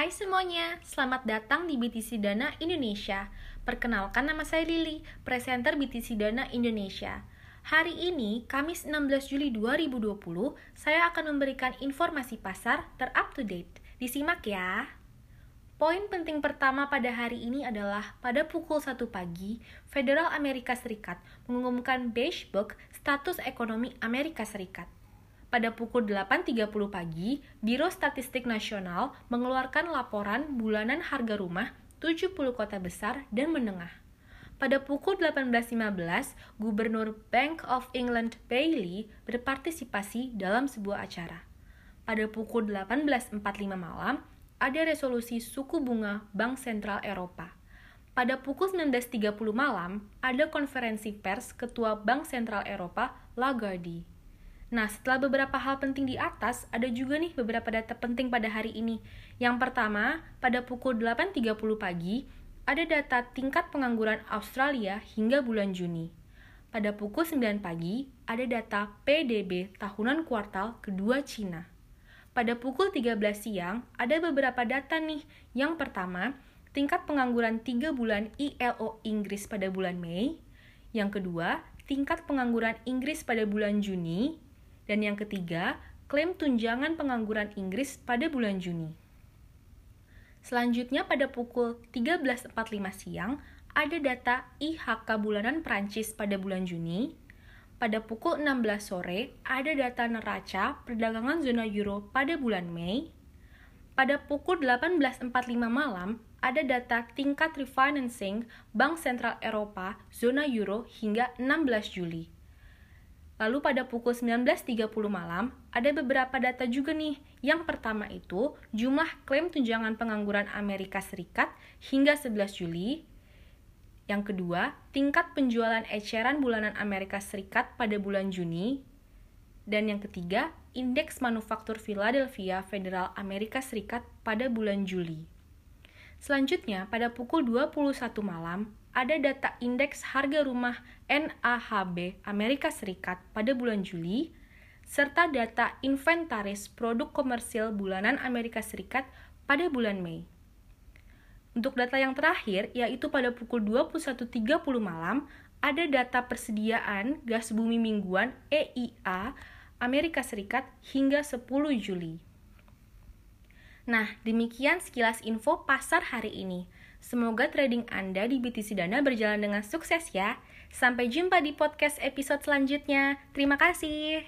Hai semuanya, selamat datang di BTC Dana Indonesia. Perkenalkan nama saya Lili, presenter BTC Dana Indonesia. Hari ini, Kamis 16 Juli 2020, saya akan memberikan informasi pasar terup to date. Disimak ya. Poin penting pertama pada hari ini adalah pada pukul 1 pagi, Federal Amerika Serikat mengumumkan Beige Book status ekonomi Amerika Serikat. Pada pukul 8.30 pagi, Biro Statistik Nasional mengeluarkan laporan bulanan harga rumah 70 kota besar dan menengah. Pada pukul 18.15, Gubernur Bank of England Bailey berpartisipasi dalam sebuah acara. Pada pukul 18.45 malam, ada resolusi suku bunga Bank Sentral Eropa. Pada pukul 19.30 malam, ada konferensi pers Ketua Bank Sentral Eropa, Lagarde. Nah, setelah beberapa hal penting di atas, ada juga nih beberapa data penting pada hari ini. Yang pertama, pada pukul 8.30 pagi, ada data tingkat pengangguran Australia hingga bulan Juni. Pada pukul 9 pagi, ada data PDB tahunan kuartal kedua Cina. Pada pukul 13 siang, ada beberapa data nih. Yang pertama, tingkat pengangguran 3 bulan ILO Inggris pada bulan Mei. Yang kedua, tingkat pengangguran Inggris pada bulan Juni. Dan yang ketiga, klaim tunjangan pengangguran Inggris pada bulan Juni. Selanjutnya pada pukul 13.45 siang, ada data IHK bulanan Prancis pada bulan Juni. Pada pukul 16 sore, ada data neraca perdagangan zona euro pada bulan Mei. Pada pukul 18.45 malam, ada data tingkat refinancing Bank Sentral Eropa zona euro hingga 16 Juli. Lalu pada pukul 19.30 malam, ada beberapa data juga nih. Yang pertama itu, jumlah klaim tunjangan pengangguran Amerika Serikat hingga 11 Juli. Yang kedua, tingkat penjualan eceran bulanan Amerika Serikat pada bulan Juni. Dan yang ketiga, indeks manufaktur Philadelphia Federal Amerika Serikat pada bulan Juli. Selanjutnya, pada pukul 21 malam, ada data indeks harga rumah NAHB Amerika Serikat pada bulan Juli, serta data inventaris produk komersil bulanan Amerika Serikat pada bulan Mei. Untuk data yang terakhir, yaitu pada pukul 21.30 malam, ada data persediaan gas bumi mingguan EIA Amerika Serikat hingga 10 Juli. Nah, demikian sekilas info pasar hari ini. Semoga trading Anda di BTC Dana berjalan dengan sukses ya. Sampai jumpa di podcast episode selanjutnya. Terima kasih.